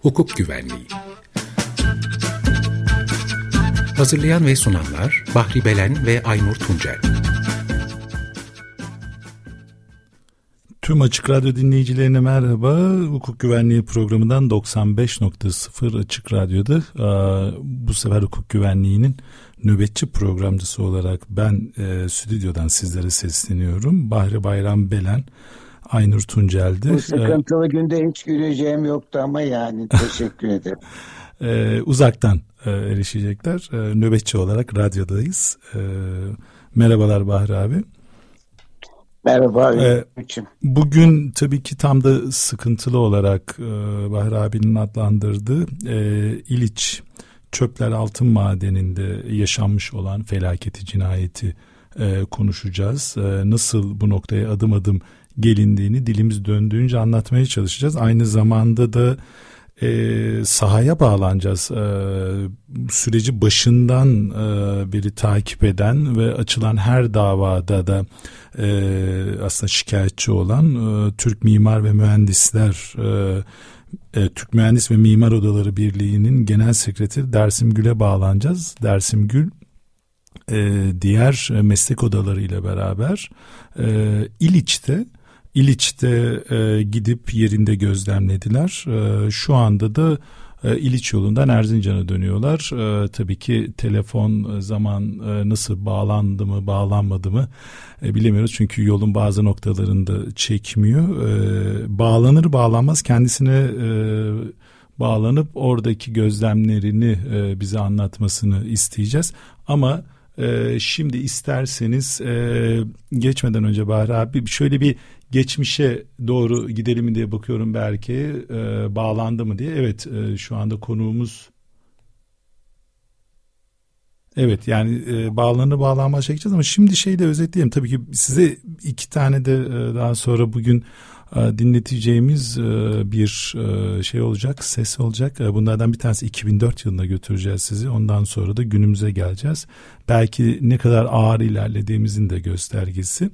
hukuk güvenliği. Hazırlayan ve sunanlar Bahri Belen ve Aynur Tuncel. Tüm Açık Radyo dinleyicilerine merhaba. Hukuk Güvenliği programından 95.0 Açık Radyo'da bu sefer hukuk güvenliğinin nöbetçi programcısı olarak ben e, stüdyodan sizlere sesleniyorum. Bahri Bayram Belen, Aynur Tuncel'di. Bu sıkıntılı ee, günde hiç güleceğim yoktu ama yani teşekkür ederim. e, uzaktan e, erişecekler. E, nöbetçi olarak radyodayız. E, merhabalar Bahri abi. Merhaba. Ee, bugün tabii ki tam da sıkıntılı olarak e, Bahri abinin adlandırdığı e, İliç Çöpler Altın Madeni'nde yaşanmış olan felaketi cinayeti e, konuşacağız. E, nasıl bu noktaya adım adım gelindiğini dilimiz döndüğünce anlatmaya çalışacağız. Aynı zamanda da e, sahaya bağlanacağız. E, süreci başından e, biri takip eden ve açılan her davada da e, aslında şikayetçi olan e, Türk Mimar ve Mühendisler e, e, Türk Mühendis ve Mimar Odaları Birliği'nin Genel Sekreteri Dersim Gül'e bağlanacağız. Dersim Gül e, diğer meslek odaları ile beraber e, İliç'te İliç'te e, gidip yerinde gözlemlediler. E, şu anda da e, İliç yolundan Erzincan'a dönüyorlar. E, tabii ki telefon e, zaman e, nasıl bağlandı mı bağlanmadı mı e, bilemiyoruz. Çünkü yolun bazı noktalarında çekmiyor. E, bağlanır bağlanmaz kendisine e, bağlanıp oradaki gözlemlerini e, bize anlatmasını isteyeceğiz. Ama e, şimdi isterseniz e, geçmeden önce Bahri abi şöyle bir geçmişe doğru gidelim diye bakıyorum belki e, bağlandı mı diye. Evet e, şu anda konuğumuz Evet yani e, bağlanır bağlanmaz çekeceğiz ama şimdi şeyi de özetleyelim. Tabii ki size iki tane de e, daha sonra bugün dinleteceğimiz e, bir e, şey olacak, ses olacak. Bunlardan bir tanesi 2004 yılında götüreceğiz sizi. Ondan sonra da günümüze geleceğiz. Belki ne kadar ağır ilerlediğimizin de göstergesi.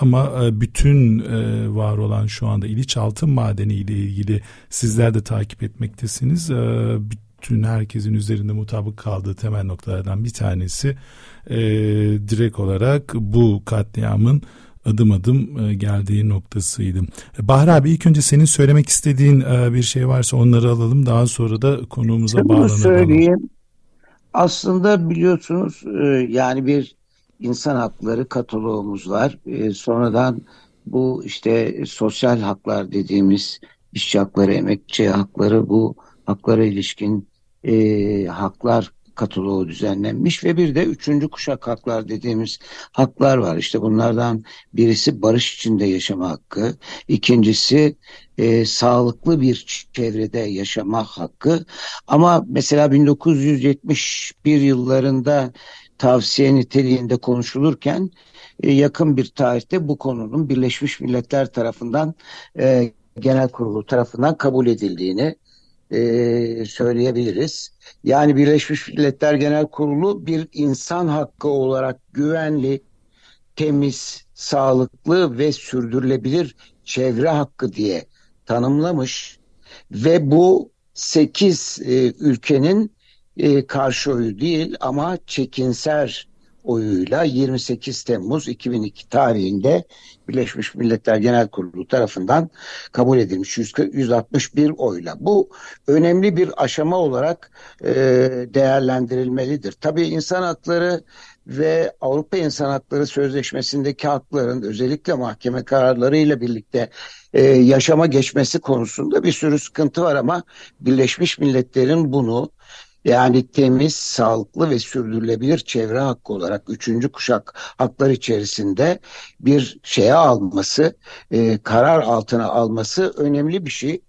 Ama bütün var olan şu anda İliç Altın Madeni ile ilgili sizler de takip etmektesiniz. Bütün herkesin üzerinde mutabık kaldığı temel noktalardan bir tanesi direkt olarak bu katliamın adım adım e, geldiği noktasıydı. E, Bahri abi ilk önce senin söylemek istediğin e, bir şey varsa onları alalım. Daha sonra da konuğumuza Şunu bağlanalım. söyleyeyim. Aslında biliyorsunuz yani bir insan hakları kataloğumuz var. Sonradan bu işte sosyal haklar dediğimiz işçi hakları, emekçi hakları bu haklara ilişkin e, haklar kataloğu düzenlenmiş ve bir de üçüncü kuşak haklar dediğimiz haklar var. İşte bunlardan birisi barış içinde yaşama hakkı, ikincisi e, sağlıklı bir çevrede yaşama hakkı. Ama mesela 1971 yıllarında tavsiye niteliğinde konuşulurken e, yakın bir tarihte bu konunun Birleşmiş Milletler tarafından e, Genel Kurulu tarafından kabul edildiğini e, söyleyebiliriz. Yani Birleşmiş Milletler Genel Kurulu bir insan hakkı olarak güvenli, temiz, sağlıklı ve sürdürülebilir çevre hakkı diye tanımlamış ve bu 8 e, ülkenin e, karşı oyu değil ama çekinser oyuyla 28 Temmuz 2002 tarihinde Birleşmiş Milletler Genel Kurulu tarafından kabul edilmiş 161 oyla. Bu önemli bir aşama olarak e, değerlendirilmelidir. Tabii insan hakları ve Avrupa İnsan Hakları Sözleşmesi'ndeki hakların özellikle mahkeme kararlarıyla birlikte e, yaşama geçmesi konusunda bir sürü sıkıntı var ama Birleşmiş Milletler'in bunu yani temiz, sağlıklı ve sürdürülebilir çevre hakkı olarak üçüncü kuşak haklar içerisinde bir şeye alması, e, karar altına alması önemli bir şey.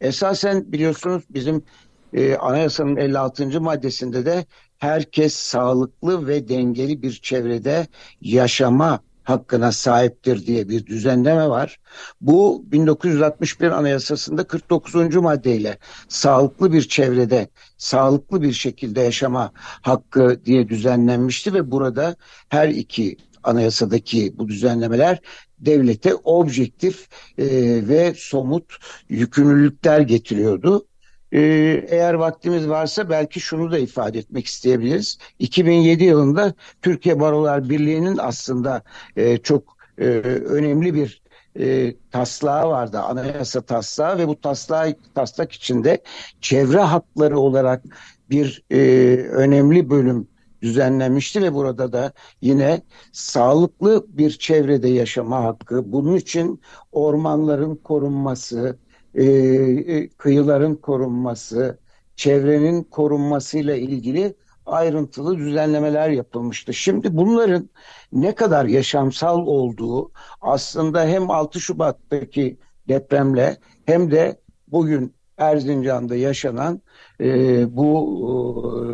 Esasen biliyorsunuz bizim e, anayasanın 56. maddesinde de herkes sağlıklı ve dengeli bir çevrede yaşama hakkına sahiptir diye bir düzenleme var. Bu 1961 Anayasası'nda 49. maddeyle sağlıklı bir çevrede sağlıklı bir şekilde yaşama hakkı diye düzenlenmişti ve burada her iki anayasadaki bu düzenlemeler devlete objektif e, ve somut yükümlülükler getiriyordu. E, eğer vaktimiz varsa belki şunu da ifade etmek isteyebiliriz. 2007 yılında Türkiye Barolar Birliği'nin aslında e, çok e, önemli bir e, taslağı vardı, anayasa taslağı ve bu taslağı, taslak içinde çevre hakları olarak bir önemli bölüm düzenlenmişti ve burada da yine sağlıklı bir çevrede yaşama hakkı, bunun için ormanların korunması, e, e kıyıların korunması, çevrenin korunmasıyla ilgili ayrıntılı düzenlemeler yapılmıştı. Şimdi bunların ne kadar yaşamsal olduğu aslında hem 6 Şubat'taki depremle hem de bugün Erzincan'da yaşanan e, bu e,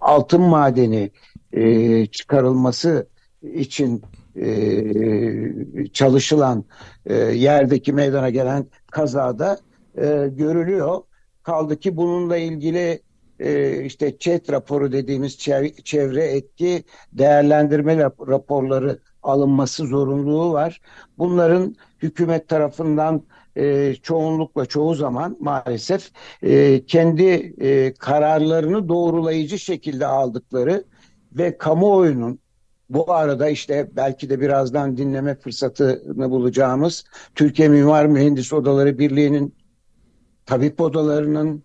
altın madeni e, çıkarılması için e, çalışılan e, yerdeki meydana gelen kazada e, görülüyor. Kaldı ki bununla ilgili e, işte ÇED raporu dediğimiz çevre etki değerlendirme raporları alınması zorunluluğu var. Bunların hükümet tarafından e, çoğunlukla çoğu zaman maalesef e, kendi e, kararlarını doğrulayıcı şekilde aldıkları ve kamuoyunun bu arada işte belki de birazdan dinleme fırsatını bulacağımız Türkiye Mimar Mühendis Odaları Birliği'nin tabip odalarının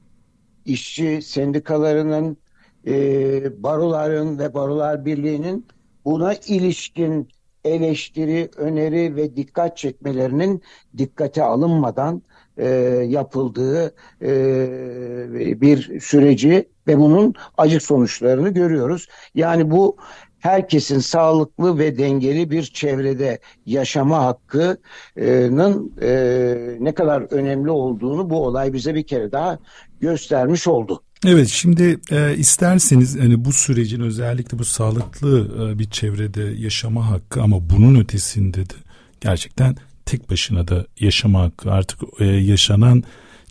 işçi sendikalarının, e, baroların ve barolar birliğinin buna ilişkin eleştiri, öneri ve dikkat çekmelerinin dikkate alınmadan e, yapıldığı e, bir süreci ve bunun acı sonuçlarını görüyoruz. Yani bu herkesin sağlıklı ve dengeli bir çevrede yaşama hakkının e, ne kadar önemli olduğunu bu olay bize bir kere daha göstermiş oldu. Evet şimdi e, isterseniz hani bu sürecin özellikle bu sağlıklı e, bir çevrede yaşama hakkı ama bunun ötesinde de gerçekten tek başına da yaşama hakkı artık e, yaşanan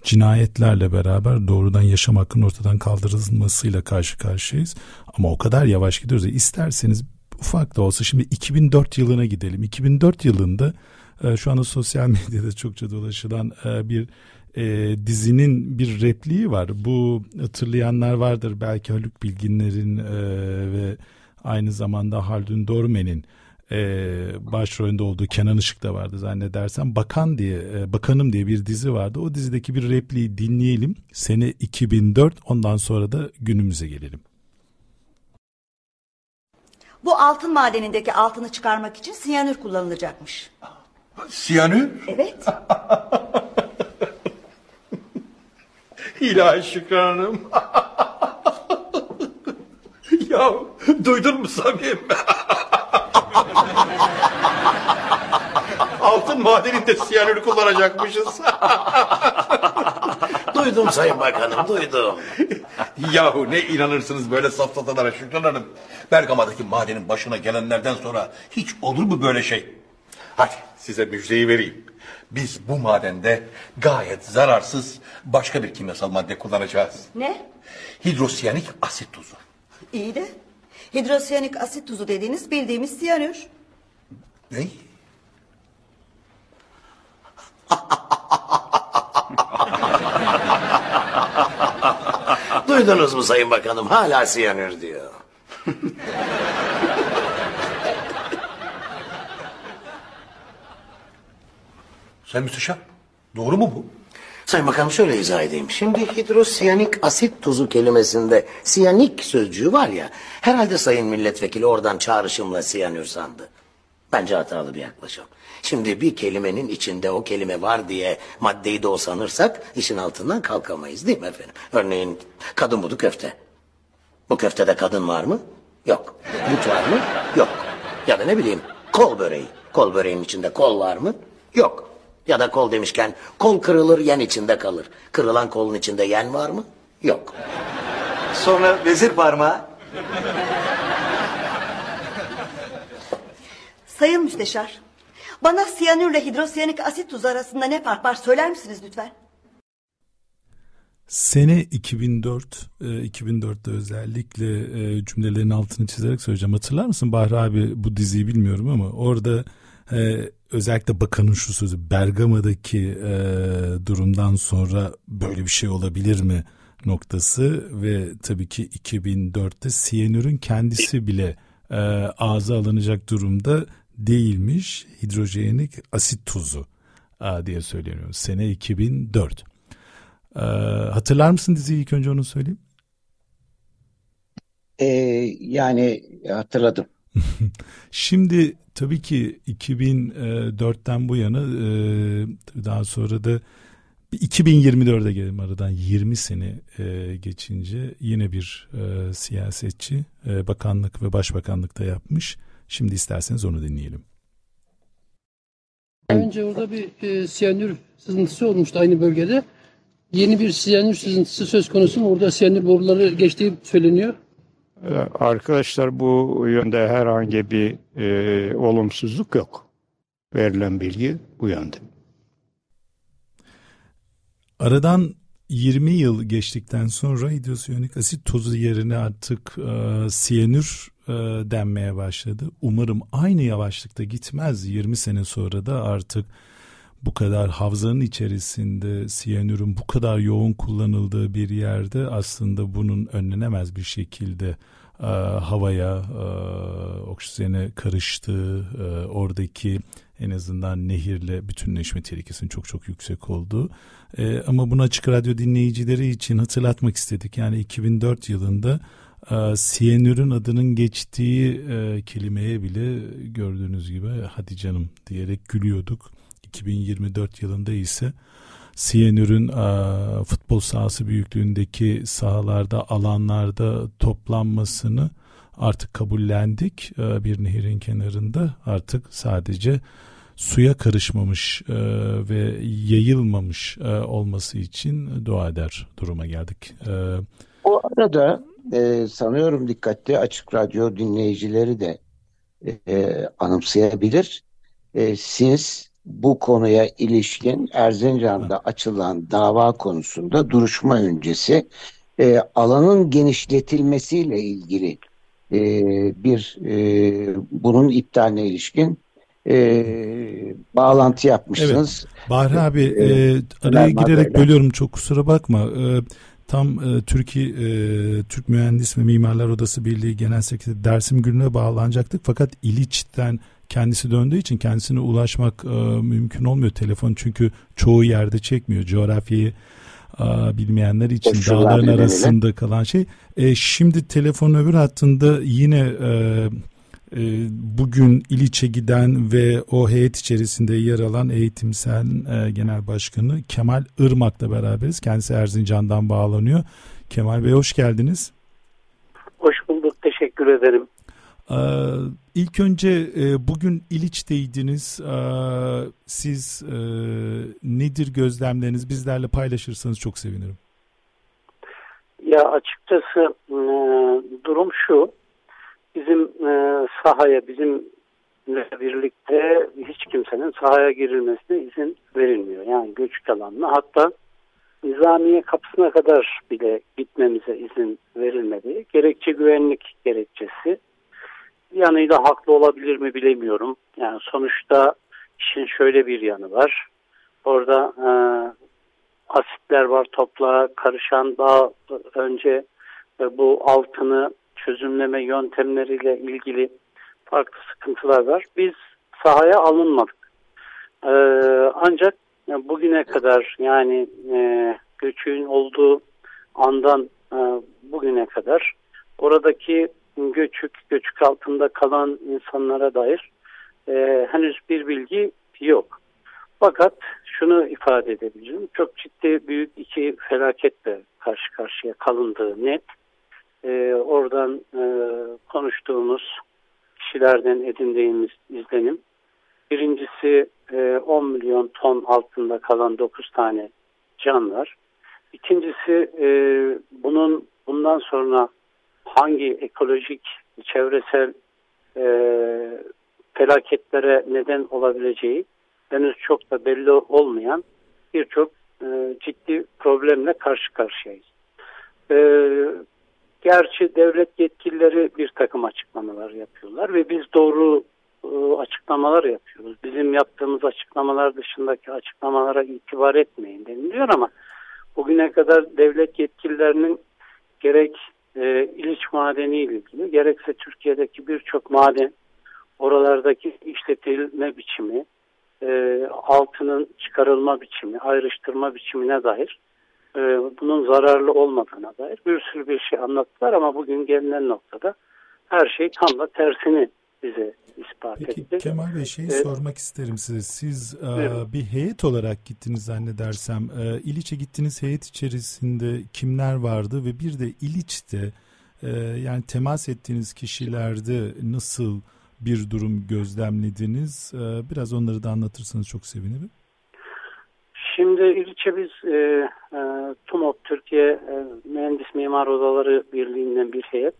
cinayetlerle beraber doğrudan yaşam hakkının ortadan kaldırılmasıyla karşı karşıyayız. Ama o kadar yavaş gidiyoruz. İsterseniz ufak da olsa şimdi 2004 yılına gidelim. 2004 yılında e, şu anda sosyal medyada çokça dolaşılan e, bir e, dizinin bir repliği var. Bu hatırlayanlar vardır belki Haluk Bilginler'in e, ve aynı zamanda Haldun Dormen'in e, başrolünde olduğu Kenan Işık da vardı zannedersem. Bakan diye, e, Bakanım diye bir dizi vardı. O dizideki bir repliği dinleyelim. Sene 2004 ondan sonra da günümüze gelelim. Bu altın madenindeki altını çıkarmak için siyanür kullanılacakmış. Siyanür? Evet. İlahi Şükran Hanım. ya duydun mu Samim? Altın madeninde siyanür kullanacakmışız. Duydum Sayın Bakanım, duydum. Yahu ne inanırsınız böyle safsatalara Şükran Hanım. Bergama'daki madenin başına gelenlerden sonra hiç olur mu böyle şey? Hadi size müjdeyi vereyim. Biz bu madende gayet zararsız başka bir kimyasal madde kullanacağız. Ne? Hidrosiyanik asit tuzu. İyi de hidrosiyanik asit tuzu dediğiniz bildiğimiz siyanür. Ne? Duydunuz mu Sayın Bakanım? Hala siyanür diyor. Sen müsteşar. Doğru mu bu? Sayın Bakanım şöyle izah edeyim. Şimdi hidrosiyanik asit tuzu kelimesinde siyanik sözcüğü var ya. Herhalde sayın milletvekili oradan çağrışımla siyanür sandı. Bence hatalı bir yaklaşım. Şimdi bir kelimenin içinde o kelime var diye maddeyi de o sanırsak işin altından kalkamayız değil mi efendim? Örneğin kadın budu köfte. Bu köftede kadın var mı? Yok. But var mı? Yok. Ya da ne bileyim kol böreği. Kol böreğinin içinde kol var mı? Yok. Ya da kol demişken kol kırılır yen içinde kalır. Kırılan kolun içinde yen var mı? Yok. Sonra vezir parmağı. Sayın Müsteşar, bana siyanürle hidrosiyanik asit tuzu arasında ne fark var söyler misiniz lütfen? Sene 2004, 2004'te e, özellikle e, cümlelerin altını çizerek söyleyeceğim. Hatırlar mısın Bahri abi bu diziyi bilmiyorum ama orada e, özellikle bakanın şu sözü Bergama'daki durumdan sonra böyle bir şey olabilir mi noktası ve tabii ki 2004'te siyanürün kendisi bile ağza alınacak durumda değilmiş hidrojenik asit tuzu e, diye söyleniyor. Sene 2004. E, hatırlar mısın diziyi ilk önce onu söyleyeyim. E, yani hatırladım. Şimdi tabii ki 2004'ten bu yana e, daha sonra da 2024'e gelelim aradan 20 sene e, geçince yine bir siyasetçi bakanlık ve başbakanlıkta yapmış. Şimdi isterseniz onu dinleyelim. Önce orada bir e, siyanür sızıntısı olmuştu aynı bölgede. Yeni bir siyanür sızıntısı söz konusu mu? Orada siyanür boruları geçtiği söyleniyor. Arkadaşlar bu yönde herhangi bir e, olumsuzluk yok. Verilen bilgi bu yönde. Aradan 20 yıl geçtikten sonra hidrosiyonik asit tozu yerine artık e, siyanür e, denmeye başladı. Umarım aynı yavaşlıkta gitmez. 20 sene sonra da artık bu kadar havzanın içerisinde siyanürün bu kadar yoğun kullanıldığı bir yerde aslında bunun önlenemez bir şekilde e, havaya, e, oksijene karıştığı, e, oradaki en azından nehirle bütünleşme tehlikesinin çok çok yüksek olduğu. E, ama bunu açık radyo dinleyicileri için hatırlatmak istedik. Yani 2004 yılında e, adının geçtiği e, kelimeye bile gördüğünüz gibi hadi canım diyerek gülüyorduk. 2024 yılında ise siyanürün e, futbol sahası büyüklüğündeki sahalarda alanlarda toplanmasını artık kabullendik e, bir nehirin kenarında artık sadece suya karışmamış e, ve yayılmamış e, olması için dua eder duruma geldik. E, o arada e, sanıyorum dikkatli açık radyo dinleyicileri de e, anımsayabilir. E, siz bu konuya ilişkin Erzincan'da açılan dava konusunda duruşma öncesi e, alanın genişletilmesiyle ilgili e, bir e, bunun iptaline ilişkin e, bağlantı yapmışsınız. Evet. Bahri abi e, e, araya girerek bölüyorum çok kusura bakma. E, tam e, Türkiye e, Türk Mühendis ve Mimarlar Odası Birliği Genel Sekreteri Dersim Gülü'ne bağlanacaktık. Fakat İliç'ten kendisi döndüğü için kendisine ulaşmak e, mümkün olmuyor telefon. Çünkü çoğu yerde çekmiyor. Coğrafyayı e, bilmeyenler için Koşullar dağların arasında kalan şey. E, şimdi telefon öbür hattında yine e, bugün İliç'e giden ve o heyet içerisinde yer alan eğitimsel e, genel başkanı Kemal Irmak'la beraberiz. Kendisi Erzincan'dan bağlanıyor. Kemal Bey hoş geldiniz. Hoş bulduk. Teşekkür ederim. Ee, ilk önce e, bugün İliç'teydiniz. Ee, siz e, nedir gözlemleriniz bizlerle paylaşırsanız çok sevinirim. Ya açıkçası e, durum şu. Bizim e, sahaya bizimle birlikte hiç kimsenin sahaya girilmesine izin verilmiyor. Yani göçük alanına hatta Nizamiye kapısına kadar bile gitmemize izin verilmedi. Gerekçe güvenlik gerekçesi yanıyla haklı olabilir mi bilemiyorum. Yani sonuçta işin şöyle bir yanı var. Orada e, asitler var toprağa karışan daha önce e, bu altını çözümleme yöntemleriyle ilgili farklı sıkıntılar var. Biz sahaya alınmadık. E, ancak bugüne kadar yani e, göçün olduğu andan e, bugüne kadar oradaki göçük, göçük altında kalan insanlara dair e, henüz bir bilgi yok. Fakat şunu ifade edebilirim. Çok ciddi büyük iki felaketle karşı karşıya kalındığı net. E, oradan e, konuştuğumuz kişilerden edindiğimiz izlenim. Birincisi e, 10 milyon ton altında kalan 9 tane can var. İkincisi e, bunun bundan sonra hangi ekolojik, çevresel e, felaketlere neden olabileceği henüz çok da belli olmayan birçok e, ciddi problemle karşı karşıyayız. E, gerçi devlet yetkilileri bir takım açıklamalar yapıyorlar ve biz doğru e, açıklamalar yapıyoruz. Bizim yaptığımız açıklamalar dışındaki açıklamalara itibar etmeyin deniliyor ama bugüne kadar devlet yetkililerinin gerek e, İliç madeni ile ilgili gerekse Türkiye'deki birçok maden oralardaki işletilme biçimi e, altının çıkarılma biçimi ayrıştırma biçimine dair e, bunun zararlı olmadığına dair bir sürü bir şey anlattılar ama bugün gelinen noktada her şey tam da tersini bize ispat Peki, etti. Kemal Bey şeyi Ee, sormak isterim size. Siz e, bir heyet olarak gittiniz zannedersem. E, İliç'e gittiğiniz heyet içerisinde kimler vardı ve bir de İliç'te e, yani temas ettiğiniz kişilerde nasıl bir durum gözlemlediniz? E, biraz onları da anlatırsanız çok sevinirim. Şimdi İliç'e biz e, e, TUMOP Türkiye e, Mühendis Mimar Odaları Birliği'nden bir heyet,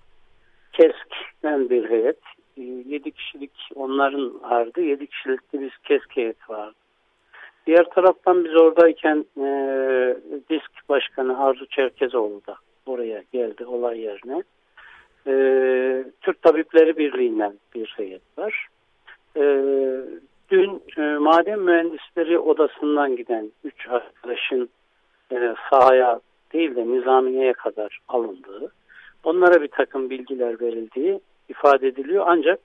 KESK'den bir heyet, e, 7 kişilik onların vardı, 7 kişilik de biz KESK heyeti vardı. Diğer taraftan biz oradayken e, DİSK Başkanı Arzu Çerkezoğlu da buraya geldi olay yerine. E, Türk Tabipleri Birliği'nden bir heyet var. E, dün e, maden mühendisleri odasından giden 3 arkadaşın e, sahaya değil de nizamiyeye kadar alındığı, onlara bir takım bilgiler verildiği ifade ediliyor. Ancak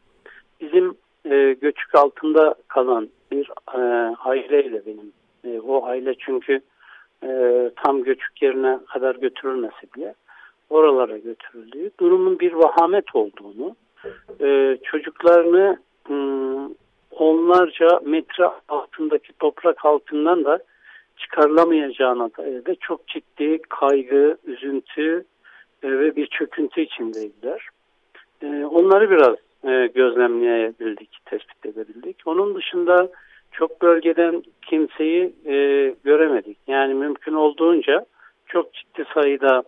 bizim e, göçük altında kalan bir e, aileyle benim, e, o aile çünkü e, tam göçük yerine kadar götürülmese bile oralara götürüldüğü, durumun bir vahamet olduğunu, e, çocuklarını hmm, onlarca metre altındaki toprak altından da çıkarılamayacağına dair de çok ciddi kaygı, üzüntü e, ve bir çöküntü içindeydiler. E, onları biraz e, gözlemleyebildik, tespit edebildik. Onun dışında çok bölgeden kimseyi göremedik. Yani mümkün olduğunca çok ciddi sayıda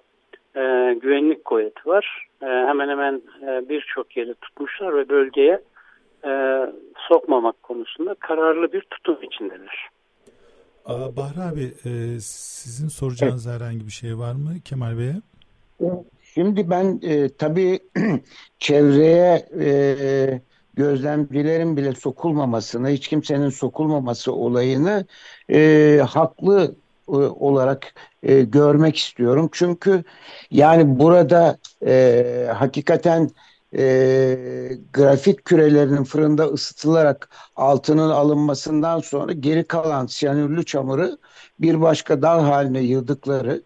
güvenlik kuvveti var. Hemen hemen birçok yeri tutmuşlar ve bölgeye e, sokmamak konusunda kararlı bir tutum içindeler. Aa, Bahri abi e, sizin soracağınız herhangi bir şey var mı Kemal Bey'e? Şimdi ben e, tabii çevreye e, gözlemcilerin bile sokulmamasını, hiç kimsenin sokulmaması olayını e, haklı e, olarak e, görmek istiyorum. Çünkü yani burada e, hakikaten e, grafit kürelerinin fırında ısıtılarak altının alınmasından sonra geri kalan siyanürlü çamuru bir başka dağ haline yığdıkları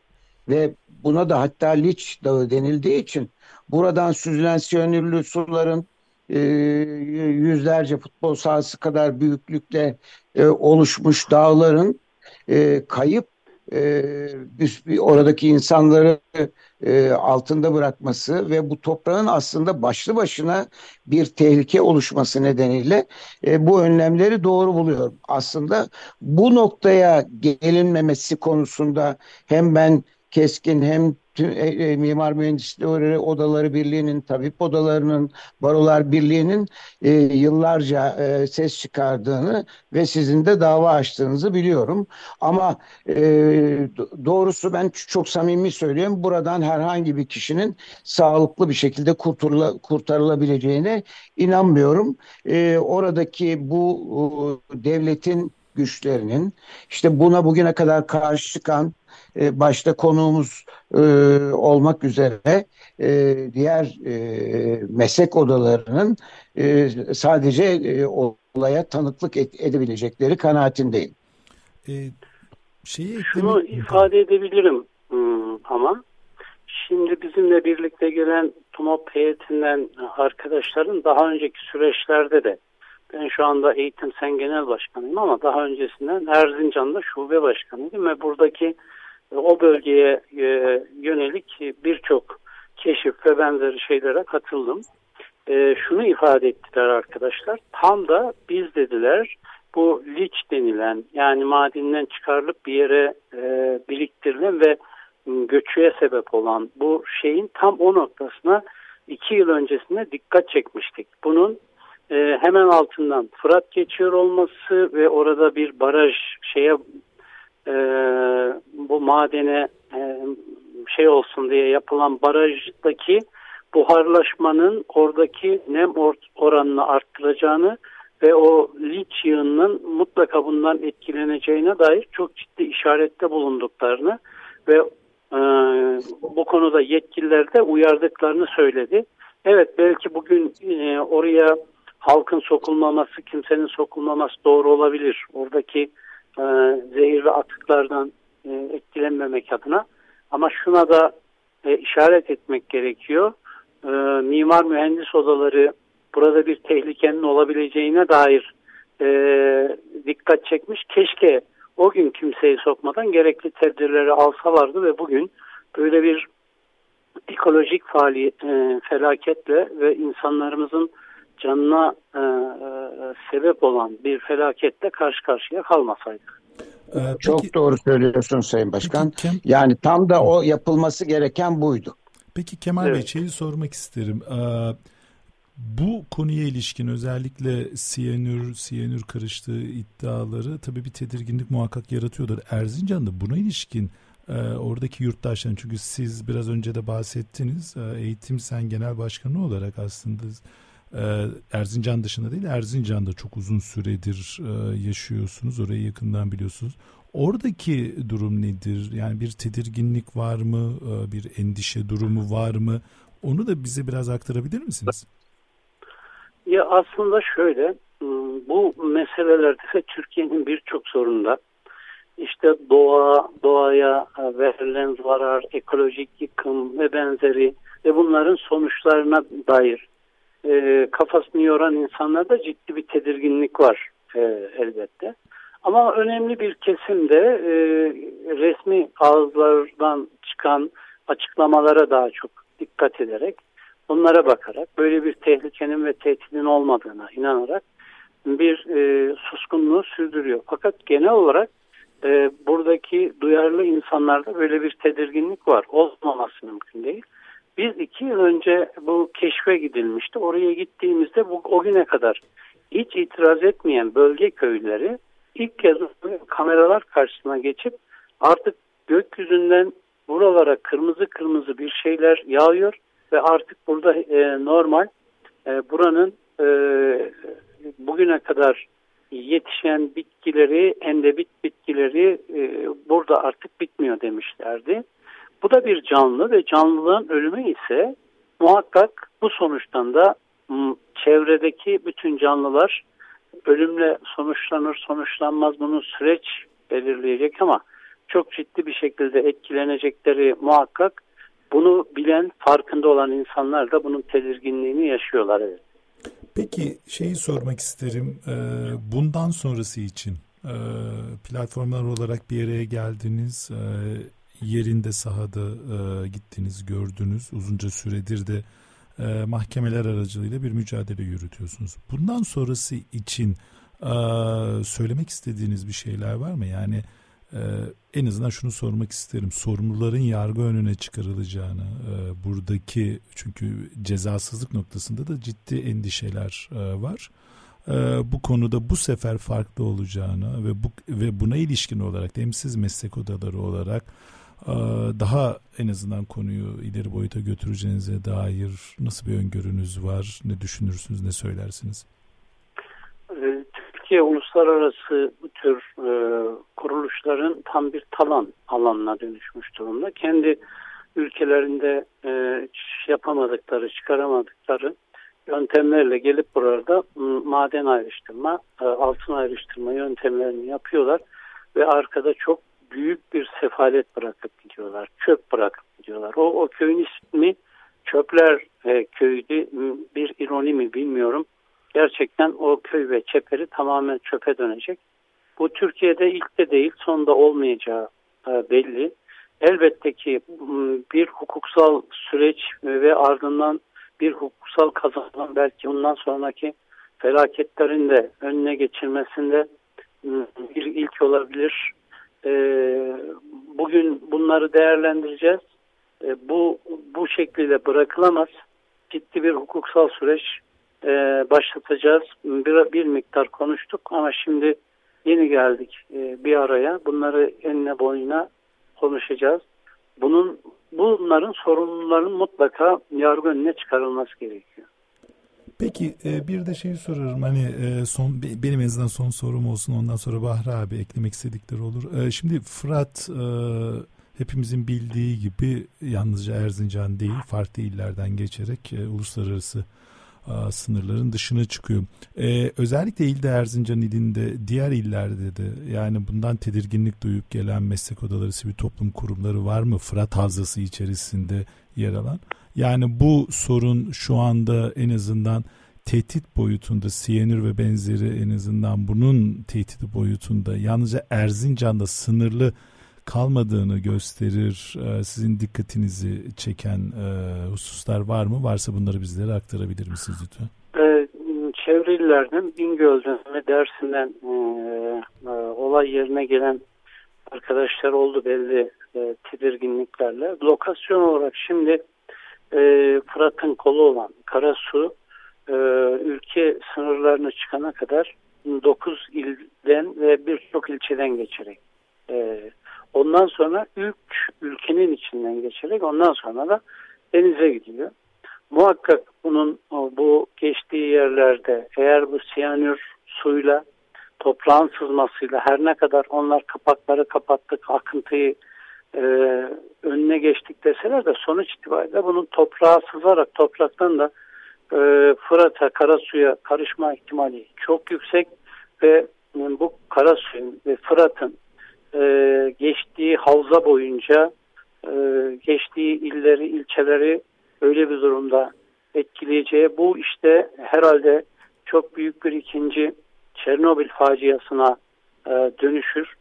ve buna da hatta Liç Dağı denildiği için buradan süzülen siyanürlü suların e, yüzlerce futbol sahası kadar büyüklükte e, oluşmuş dağların e, kayıp e, oradaki insanları e, altında bırakması ve bu toprağın aslında başlı başına bir tehlike oluşması nedeniyle e, bu önlemleri doğru buluyorum. Aslında bu noktaya gelinmemesi konusunda hem ben keskin hem tüm, e, e, Mimar Mühendisleri Odaları Birliği'nin, tabip odalarının, barolar birliğinin e, yıllarca e, ses çıkardığını ve sizin de dava açtığınızı biliyorum. Ama e, doğrusu ben çok samimi söylüyorum. Buradan herhangi bir kişinin sağlıklı bir şekilde kurtarıla, kurtarılabileceğine inanmıyorum. E, oradaki bu e, devletin güçlerinin işte buna bugüne kadar karşı çıkan e, başta konuğumuz e, olmak üzere e, diğer e, meslek odalarının e, sadece e, olaya tanıklık et, edebilecekleri kanaatindeyim. E, şeyi Şunu ifade edebilirim hmm, ama şimdi bizimle birlikte gelen TUMOP heyetinden arkadaşların daha önceki süreçlerde de ben şu anda Eğitim Sen Genel Başkanıyım ama daha öncesinden Erzincan'da şube başkanıydım ve buradaki o bölgeye e, yönelik birçok keşif ve benzeri şeylere katıldım. E, şunu ifade ettiler arkadaşlar. Tam da biz dediler bu liç denilen yani madenden çıkarılıp bir yere e, biriktirilen ve göçüye sebep olan bu şeyin tam o noktasına iki yıl öncesinde dikkat çekmiştik. Bunun e, hemen altından Fırat geçiyor olması ve orada bir baraj şeye e, bu madene e, şey olsun diye yapılan barajdaki buharlaşmanın oradaki nem or oranını arttıracağını ve o linç yığınının mutlaka bundan etkileneceğine dair çok ciddi işarette bulunduklarını ve e, bu konuda yetkililer de uyardıklarını söyledi. Evet belki bugün e, oraya halkın sokulmaması, kimsenin sokulmaması doğru olabilir. Oradaki e, zehirli atıklardan e, etkilenmemek adına. Ama şuna da e, işaret etmek gerekiyor. E, mimar mühendis odaları burada bir tehlikenin olabileceğine dair e, dikkat çekmiş. Keşke o gün kimseyi sokmadan gerekli tedbirleri alsalardı ve bugün böyle bir ekolojik faaliyet, e, felaketle ve insanlarımızın canına e, e, sebep olan bir felaketle karşı karşıya kalmasaydık. Ee, Çok peki, doğru söylüyorsun Sayın Başkan. Peki, Kem, yani tam da o yapılması gereken buydu. Peki Kemal evet. Bey şeyi sormak isterim. Ee, bu konuya ilişkin özellikle siyanür, siyanür karıştığı iddiaları tabii bir tedirginlik muhakkak yaratıyordur. Erzincan'da buna ilişkin e, oradaki yurttaşların çünkü siz biraz önce de bahsettiniz e, eğitim sen genel başkanı olarak aslında Erzincan dışında değil Erzincan'da çok uzun süredir e, yaşıyorsunuz orayı yakından biliyorsunuz. Oradaki durum nedir? Yani bir tedirginlik var mı? E, bir endişe durumu var mı? Onu da bize biraz aktarabilir misiniz? Ya aslında şöyle, ıı, bu meselelerde Türkiye'nin birçok sorununda işte doğa, doğaya verilen zarar, ekolojik yıkım ve benzeri ve bunların sonuçlarına dair e, kafasını yoran insanlarda ciddi bir tedirginlik var e, elbette. Ama önemli bir kesimde e, resmi ağızlardan çıkan açıklamalara daha çok dikkat ederek Onlara bakarak böyle bir tehlikenin ve tehdidin olmadığına inanarak bir e, suskunluğu sürdürüyor. Fakat genel olarak e, buradaki duyarlı insanlarda böyle bir tedirginlik var. Olmaması mümkün değil. Biz iki yıl önce bu keşfe gidilmişti. Oraya gittiğimizde bu, o güne kadar hiç itiraz etmeyen bölge köyleri ilk kez kameralar karşısına geçip artık gökyüzünden buralara kırmızı kırmızı bir şeyler yağıyor ve artık burada e, normal e, buranın e, bugüne kadar yetişen bitkileri, endemik bitkileri e, burada artık bitmiyor demişlerdi. Bu da bir canlı ve canlılığın ölümü ise muhakkak bu sonuçtan da çevredeki bütün canlılar ölümle sonuçlanır sonuçlanmaz bunun süreç belirleyecek ama çok ciddi bir şekilde etkilenecekleri muhakkak bunu bilen, farkında olan insanlar da bunun tedirginliğini yaşıyorlar. Evet. Peki şeyi sormak isterim. Bundan sonrası için platformlar olarak bir yere geldiniz. E, yerinde sahada gittiniz, gördünüz. Uzunca süredir de mahkemeler aracılığıyla bir mücadele yürütüyorsunuz. Bundan sonrası için söylemek istediğiniz bir şeyler var mı? Yani ee, en azından şunu sormak isterim. Sorumluların yargı önüne çıkarılacağını, e, buradaki çünkü cezasızlık noktasında da ciddi endişeler e, var. E, bu konuda bu sefer farklı olacağını ve bu ve buna ilişkin olarak hem siz meslek odaları olarak e, daha en azından konuyu ileri boyuta götüreceğinize dair nasıl bir öngörünüz var? Ne düşünürsünüz, ne söylersiniz? Türkiye uluslararası bu tür e, kuruluşların tam bir talan alanına dönüşmüş durumda. Kendi ülkelerinde e, yapamadıkları, çıkaramadıkları yöntemlerle gelip burada maden ayrıştırma, e, altın ayrıştırma yöntemlerini yapıyorlar ve arkada çok büyük bir sefalet bırakıp gidiyorlar. Çöp bırakıp gidiyorlar. O, o köyün ismi Çöpler e, Köyü'ydü. Bir ironi mi bilmiyorum gerçekten o köy ve çeperi tamamen çöpe dönecek. Bu Türkiye'de ilk de değil son da olmayacağı e, belli. Elbette ki bir hukuksal süreç ve ardından bir hukuksal kazanım belki ondan sonraki felaketlerin de önüne geçilmesinde bir ilk olabilir. E, bugün bunları değerlendireceğiz. E, bu bu şekilde bırakılamaz. Ciddi bir hukuksal süreç e, başlatacağız. Bir, bir miktar konuştuk ama şimdi yeni geldik e, bir araya. Bunları enine boyuna konuşacağız. Bunun bunların sorumluların mutlaka yargı önüne çıkarılması gerekiyor. Peki e, bir de şeyi sorarım hani e, son benim en azından son sorum olsun ondan sonra Bahri abi eklemek istedikleri olur. E, şimdi Fırat hepimizin bildiği gibi yalnızca Erzincan değil farklı illerden geçerek uluslararası sınırların dışına çıkıyor. Ee, özellikle ilde Erzincan ilinde diğer illerde de yani bundan tedirginlik duyup gelen meslek odaları, sivil toplum kurumları var mı? Fırat Havzası içerisinde yer alan. Yani bu sorun şu anda en azından tehdit boyutunda siyanür ve benzeri en azından bunun tehdidi boyutunda yalnızca Erzincan'da sınırlı kalmadığını gösterir. Ee, sizin dikkatinizi çeken e, hususlar var mı? Varsa bunları bizlere aktarabilir misiniz lütfen? Ee, çevre illerden Bingöl'den ve Dersim'den e, e, olay yerine gelen arkadaşlar oldu belli e, tedirginliklerle. Lokasyon olarak şimdi e, Fırat'ın kolu olan Karasu e, ülke sınırlarına çıkana kadar 9 ilden ve birçok ilçeden geçerek e, ondan sonra ilk ülkenin içinden geçerek ondan sonra da denize gidiyor. Muhakkak bunun bu geçtiği yerlerde eğer bu siyanür suyla toprağın sızmasıyla her ne kadar onlar kapakları kapattık akıntıyı e, önüne geçtik deseler de sonuç itibariyle bunun toprağa sızarak topraktan da e, Fırat'a, Karasu'ya karışma ihtimali çok yüksek ve bu Karasu'nun ve Fırat'ın e, geçtiği havza boyunca e, geçtiği illeri, ilçeleri öyle bir durumda etkileyeceği bu işte herhalde çok büyük bir ikinci Çernobil faciasına e, dönüşür.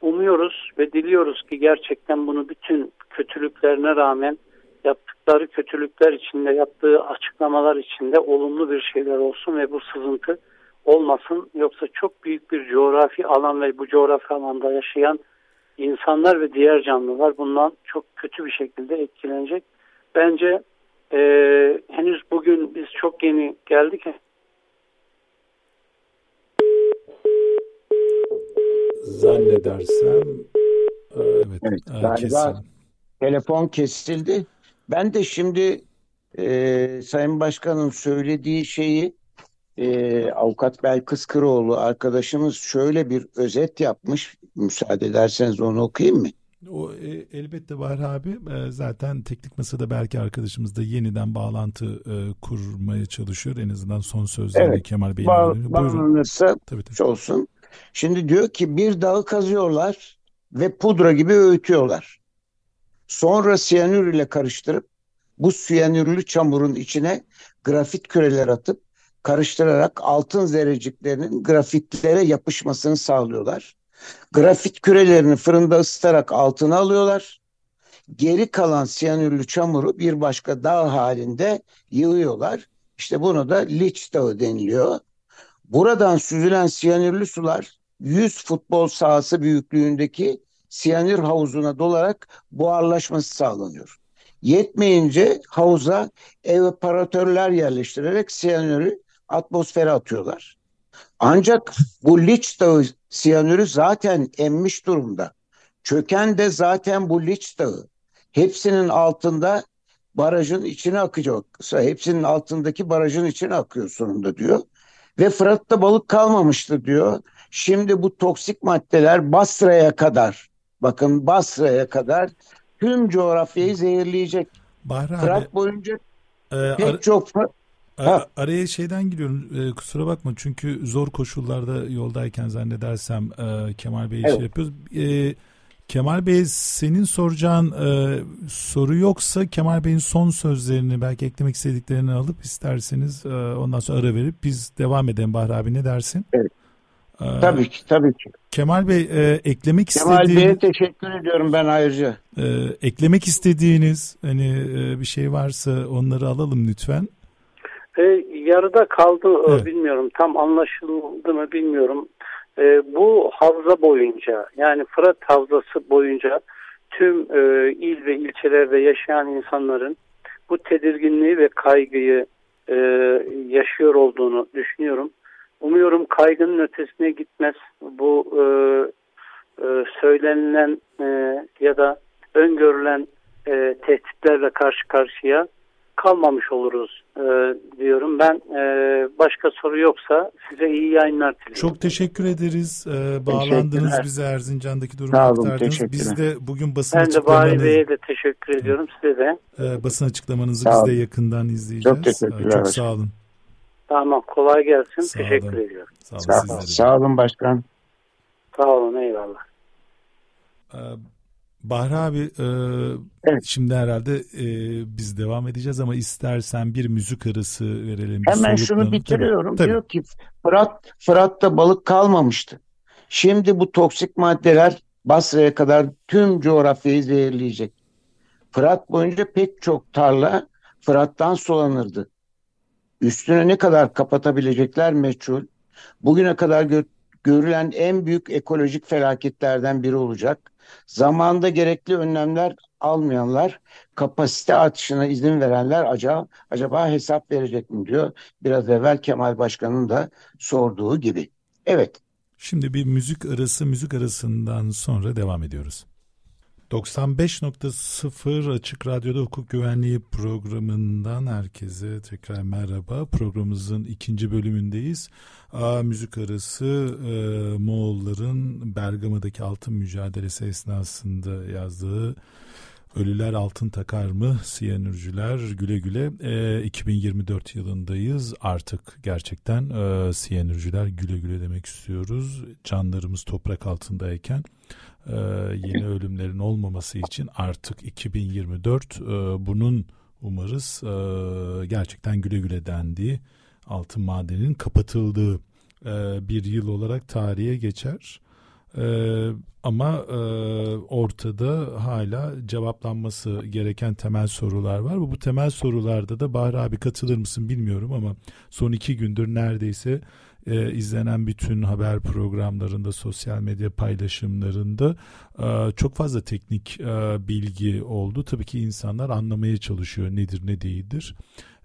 Umuyoruz ve diliyoruz ki gerçekten bunu bütün kötülüklerine rağmen yaptıkları kötülükler içinde, yaptığı açıklamalar içinde olumlu bir şeyler olsun ve bu sızıntı olmasın. Yoksa çok büyük bir coğrafi alan ve bu coğrafi alanda yaşayan insanlar ve diğer canlılar bundan çok kötü bir şekilde etkilenecek. Bence e, henüz bugün biz çok yeni geldik. Zannedersem e, evet, evet e, galiba kesin. telefon kesildi. Ben de şimdi e, Sayın Başkan'ın söylediği şeyi e, Avukat Belkıs Kıroğlu arkadaşımız şöyle bir özet yapmış. Müsaade ederseniz onu okuyayım mı? O e, elbette var abi. E, zaten teknik masada belki arkadaşımız da yeniden bağlantı e, kurmaya çalışıyor. En azından son sözlerini evet, Kemal Bey'in. Bağ, bağlanırsa tabii, tabii. olsun. Şimdi diyor ki bir dağı kazıyorlar ve pudra gibi öğütüyorlar. Sonra siyanür ile karıştırıp bu siyanürlü çamurun içine grafit küreler atıp karıştırarak altın zerreciklerinin grafitlere yapışmasını sağlıyorlar. Grafit kürelerini fırında ısıtarak altına alıyorlar. Geri kalan siyanürlü çamuru bir başka dağ halinde yığıyorlar. İşte bunu da Liç Dağı deniliyor. Buradan süzülen siyanürlü sular 100 futbol sahası büyüklüğündeki siyanür havuzuna dolarak buharlaşması sağlanıyor. Yetmeyince havuza evaporatörler yerleştirerek siyanürü atmosfere atıyorlar. Ancak bu Liç Dağı siyanürü zaten emmiş durumda. Çöken de zaten bu Liç Dağı. Hepsinin altında barajın içine akacak. Hepsinin altındaki barajın içine akıyor sonunda diyor. Ve Fırat'ta balık kalmamıştı diyor. Şimdi bu toksik maddeler Basra'ya kadar bakın Basra'ya kadar tüm coğrafyayı zehirleyecek. Bahri Fırat abi, boyunca e, pek ara, çok ara, araya şeyden giriyorum e, kusura bakma çünkü zor koşullarda yoldayken zannedersem e, Kemal Bey'e evet. şey yapıyoruz. E, Kemal Bey senin soracağın e, soru yoksa Kemal Bey'in son sözlerini belki eklemek istediklerini alıp isterseniz e, ondan sonra ara verip biz devam edelim Bahri abi ne dersin? Evet. Ee, tabii ki, tabii ki. Kemal Bey e, eklemek Kemal istediğiniz... Bey'e teşekkür ediyorum ben ayrıca. E, eklemek istediğiniz hani e, bir şey varsa onları alalım lütfen. E, yarıda kaldı evet. bilmiyorum tam anlaşıldı mı bilmiyorum. E, bu havza boyunca yani Fırat havzası boyunca tüm e, il ve ilçelerde yaşayan insanların bu tedirginliği ve kaygıyı e, yaşıyor olduğunu düşünüyorum. Umuyorum kaygının ötesine gitmez. Bu e, e, söylenilen e, ya da öngörülen e, tehditlerle karşı karşıya kalmamış oluruz e, diyorum. Ben e, başka soru yoksa size iyi yayınlar diliyorum. Çok teşekkür ederiz. Ee, bağlandınız bize Erzincan'daki durumu Sağ olun, aktardınız. Biz de bugün basın Ben de Bahri açıklamanızı, Bey'e de teşekkür ediyorum. Size de. e, basın açıklamanızı biz de yakından izleyeceğiz. Çok teşekkürler Ee, Çok sağ olun. Tamam kolay gelsin. Sağ teşekkür olun. ediyorum. Sağ olun Sağ, sağ olun başkan. Sağ olun eyvallah. Ee, Bahri abi e, Evet. şimdi herhalde e, biz devam edeceğiz ama istersen bir müzik arası verelim. Hemen şunu bitiriyorum. Tabii, Diyor ki Fırat Fırat'ta balık kalmamıştı. Şimdi bu toksik maddeler Basra'ya kadar tüm coğrafyayı zehirleyecek. Fırat boyunca pek çok tarla Fırat'tan sulanırdı. Üstüne ne kadar kapatabilecekler meçhul. Bugüne kadar gö- görülen en büyük ekolojik felaketlerden biri olacak. Zamanında gerekli önlemler almayanlar, kapasite artışına izin verenler acaba, acaba hesap verecek mi diyor. Biraz evvel Kemal Başkan'ın da sorduğu gibi. Evet. Şimdi bir müzik arası, müzik arasından sonra devam ediyoruz. 95.0 Açık Radyo'da hukuk güvenliği programından herkese tekrar merhaba. Programımızın ikinci bölümündeyiz. Aa, müzik arası e, Moğolların Bergama'daki altın mücadelesi esnasında yazdığı Ölüler altın takar mı? Siyanürcüler güle güle. E, 2024 yılındayız. Artık gerçekten e, siyanürcüler güle güle demek istiyoruz. Canlarımız toprak altındayken e, yeni ölümlerin olmaması için artık 2024 e, bunun umarız e, gerçekten güle güle dendiği altın madeninin kapatıldığı e, bir yıl olarak tarihe geçer. Ee, ama e, ortada hala cevaplanması gereken temel sorular var. Bu, temel sorularda da Bahri abi katılır mısın bilmiyorum ama son iki gündür neredeyse e, izlenen bütün haber programlarında, sosyal medya paylaşımlarında e, çok fazla teknik e, bilgi oldu. Tabii ki insanlar anlamaya çalışıyor nedir ne değildir.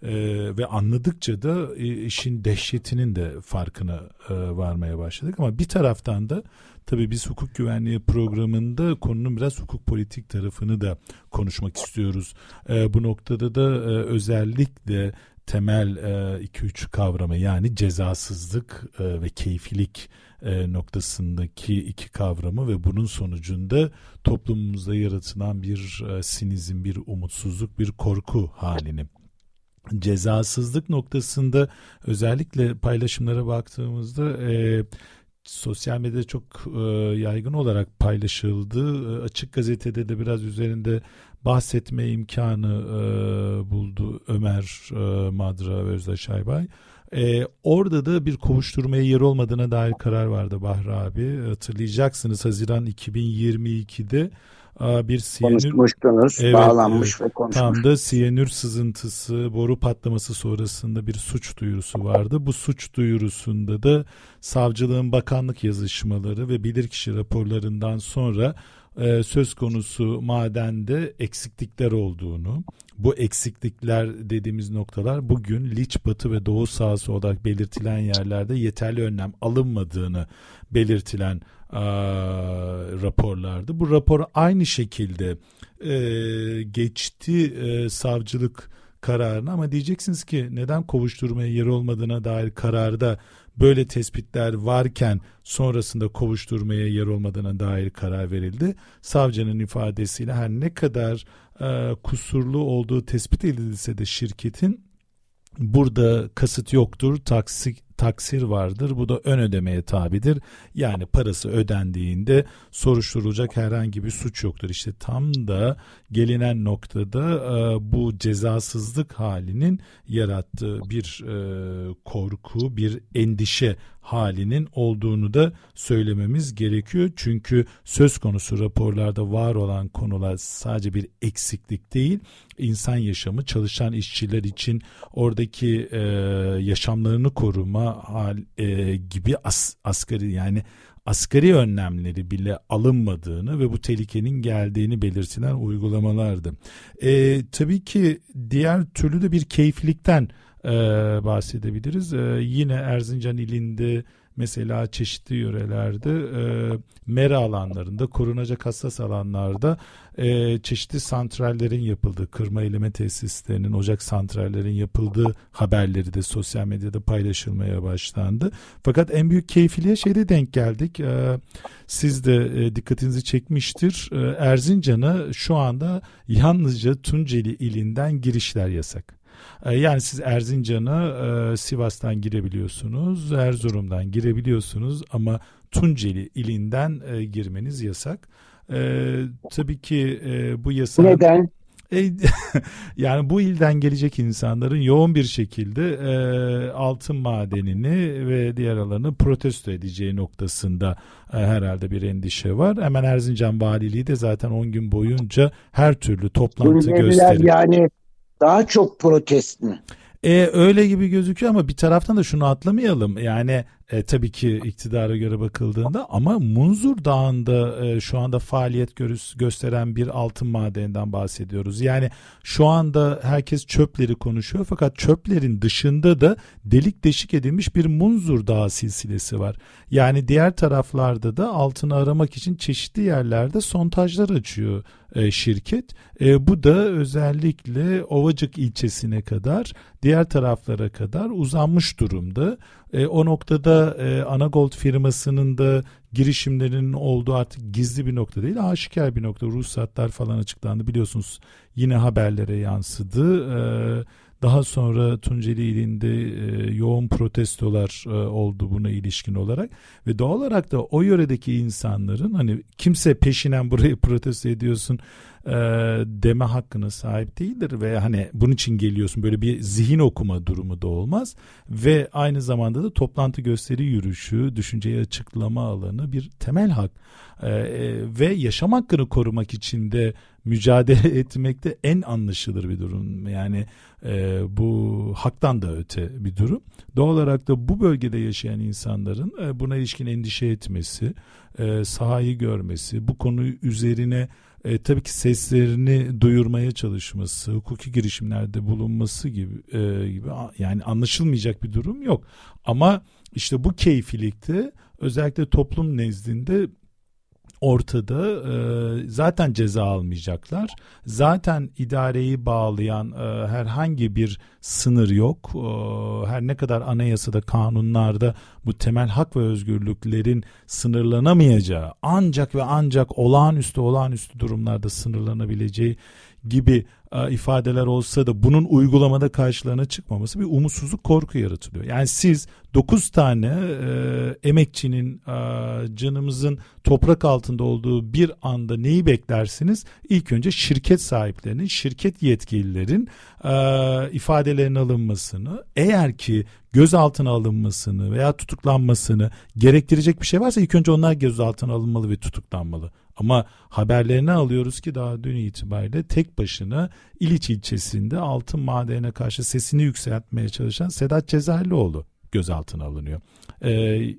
E, ve anladıkça da e, işin dehşetinin de farkına e, varmaya başladık. Ama bir taraftan da tabii biz hukuk güvenliği programında konunun biraz hukuk politik tarafını da konuşmak istiyoruz. E, bu noktada da e, özellikle temel 2-3 kavramı yani cezasızlık e, ve keyfilik e, noktasındaki iki kavramı ve bunun sonucunda toplumumuzda yaratılan bir e, sinizm, bir umutsuzluk, bir korku halini cezasızlık noktasında özellikle paylaşımlara baktığımızda e, sosyal medyada çok e, yaygın olarak paylaşıldı. E, açık gazetede de biraz üzerinde bahsetme imkanı e, buldu Ömer e, Madra ve Özdeş Aybay. E, orada da bir kovuşturmaya yer olmadığına dair karar vardı Bahri abi. Hatırlayacaksınız Haziran 2022'de bir siyanür konuşmuştunuz, evet, bağlanmış evet, ve konuşmuş. Tam da siyanür sızıntısı, boru patlaması sonrasında bir suç duyurusu vardı. Bu suç duyurusunda da savcılığın bakanlık yazışmaları ve bilirkişi raporlarından sonra e, söz konusu madende eksiklikler olduğunu, bu eksiklikler dediğimiz noktalar bugün Liç Batı ve Doğu sahası olarak belirtilen yerlerde yeterli önlem alınmadığını belirtilen a, raporlardı. Bu rapor aynı şekilde e, geçti e, savcılık kararına ama diyeceksiniz ki neden kovuşturmaya yer olmadığına dair kararda böyle tespitler varken sonrasında kovuşturmaya yer olmadığına dair karar verildi. Savcının ifadesiyle her ne kadar e, kusurlu olduğu tespit edilse de şirketin burada kasıt yoktur, taksi, taksir vardır. Bu da ön ödemeye tabidir. Yani parası ödendiğinde soruşturulacak herhangi bir suç yoktur. İşte tam da gelinen noktada e, bu cezasızlık halinin yarattığı bir e, korku, bir endişe halinin olduğunu da söylememiz gerekiyor. Çünkü söz konusu raporlarda var olan konular sadece bir eksiklik değil, insan yaşamı, çalışan işçiler için oradaki e, yaşamlarını koruma hal, e, gibi as, asgari yani asgari önlemleri bile alınmadığını ve bu tehlikenin geldiğini belirtilen uygulamalardı. E, tabii ki diğer türlü de bir keyfilikten e, bahsedebiliriz. E, yine Erzincan ilinde mesela çeşitli yörelerde e, mera alanlarında, korunacak hassas alanlarda e, çeşitli santrallerin yapıldığı, kırma eleme tesislerinin, ocak santrallerin yapıldığı haberleri de sosyal medyada paylaşılmaya başlandı. Fakat en büyük keyfiliğe şeyde denk geldik. E, siz de e, dikkatinizi çekmiştir. E, Erzincan'a şu anda yalnızca Tunceli ilinden girişler yasak. E, yani siz Erzincan'a e, Sivas'tan girebiliyorsunuz, Erzurum'dan girebiliyorsunuz ama Tunceli ilinden e, girmeniz yasak. E, tabii ki e, bu yasa Neden? E, yani bu ilden gelecek insanların yoğun bir şekilde e, altın madenini ve diğer alanı protesto edeceği noktasında e, herhalde bir endişe var. Hemen Erzincan Valiliği de zaten 10 gün boyunca her türlü toplantı Suriyeliler gösteri. yani daha çok protest mi? E, öyle gibi gözüküyor ama bir taraftan da şunu atlamayalım. Yani e, tabii ki iktidara göre bakıldığında ama Munzur Dağı'nda e, şu anda faaliyet görüs, gösteren bir altın madeninden bahsediyoruz. Yani şu anda herkes çöpleri konuşuyor fakat çöplerin dışında da delik deşik edilmiş bir Munzur Dağı silsilesi var. Yani diğer taraflarda da altını aramak için çeşitli yerlerde sontajlar açıyor e, şirket. E, bu da özellikle Ovacık ilçesine kadar diğer taraflara kadar uzanmış durumda. E, o noktada e, Anagold firmasının da girişimlerinin olduğu artık gizli bir nokta değil aşikar bir nokta. Ruhsatlar falan açıklandı biliyorsunuz yine haberlere yansıdı. E, daha sonra Tunceli ilinde e, yoğun protestolar e, oldu buna ilişkin olarak. Ve doğal olarak da o yöredeki insanların hani kimse peşinen burayı protesto ediyorsun e, deme hakkına sahip değildir ve hani bunun için geliyorsun. Böyle bir zihin okuma durumu da olmaz ve aynı zamanda da toplantı gösteri yürüyüşü düşünceyi açıklama alanı bir temel hak. E, ve yaşam hakkını korumak için de mücadele etmekte en anlaşılır bir durum. Yani e, bu haktan da öte bir durum. Doğal olarak da bu bölgede yaşayan insanların e, buna ilişkin endişe etmesi e, sahayı görmesi bu konu üzerine e, tabii ki seslerini duyurmaya çalışması, hukuki girişimlerde bulunması gibi e, gibi yani anlaşılmayacak bir durum yok. Ama işte bu keyfilikte özellikle toplum nezdinde ortada e, zaten ceza almayacaklar. Zaten idareyi bağlayan e, herhangi bir sınır yok. E, her ne kadar anayasada, kanunlarda bu temel hak ve özgürlüklerin sınırlanamayacağı ancak ve ancak olağanüstü olağanüstü durumlarda sınırlanabileceği gibi e, ifadeler olsa da bunun uygulamada karşılarına çıkmaması bir umutsuzluk korku yaratılıyor. Yani siz 9 tane e, emekçinin e, canımızın toprak altında olduğu bir anda neyi beklersiniz? İlk önce şirket sahiplerinin, şirket yetkililerin e, ifadelerin alınmasını, eğer ki gözaltına alınmasını veya tutuklanmasını gerektirecek bir şey varsa ilk önce onlar gözaltına alınmalı ve tutuklanmalı. Ama haberlerini alıyoruz ki daha dün itibariyle tek başına İliç ilçesinde altın madenine karşı sesini yükseltmeye çalışan Sedat Cezayirlioğlu gözaltına alınıyor. Ee,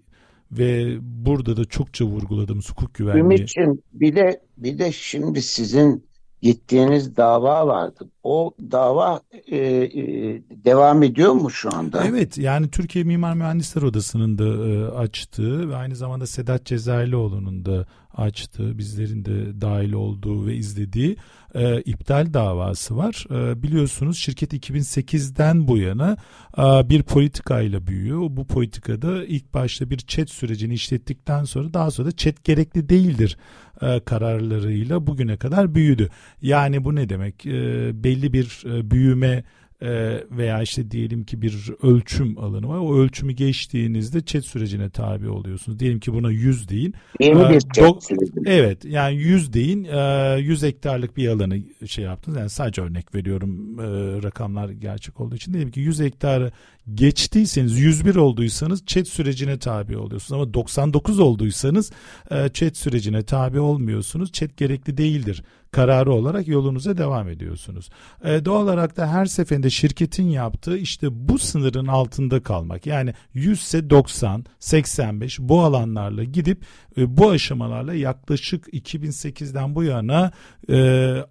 ve burada da çokça vurguladığımız hukuk güvenliği. Ümit'ciğim bir de, bir de şimdi sizin gittiğiniz dava vardı. O dava e, e, devam ediyor mu şu anda? Evet yani Türkiye Mimar Mühendisler Odası'nın da e, açtığı ve aynı zamanda Sedat Cezayirlioğlu'nun da açtığı bizlerin de dahil olduğu ve izlediği e, iptal davası var. E, biliyorsunuz şirket 2008'den bu yana e, bir politikayla büyüyor. Bu politikada ilk başta bir chat sürecini işlettikten sonra daha sonra da chat gerekli değildir e, kararlarıyla bugüne kadar büyüdü. Yani bu ne demek? E, belli bir e, büyüme e, veya işte diyelim ki bir ölçüm alanı var. O ölçümü geçtiğinizde chat sürecine tabi oluyorsunuz. Diyelim ki buna 100 deyin. Yeni Ee, bir do- chat süreci. Evet yani 100 deyin e, 100 hektarlık bir alanı şey yaptınız. Yani sadece örnek veriyorum e, rakamlar gerçek olduğu için. Diyelim ki 100 hektarı geçtiyseniz 101 olduysanız chat sürecine tabi oluyorsunuz. Ama 99 olduysanız e, chat sürecine tabi olmuyorsunuz. Chat gerekli değildir kararı olarak yolunuza devam ediyorsunuz. E, doğal olarak da her seferinde şirketin yaptığı işte bu sınırın altında kalmak. Yani 100 ise 90, 85 bu alanlarla gidip e, bu aşamalarla yaklaşık 2008'den bu yana e,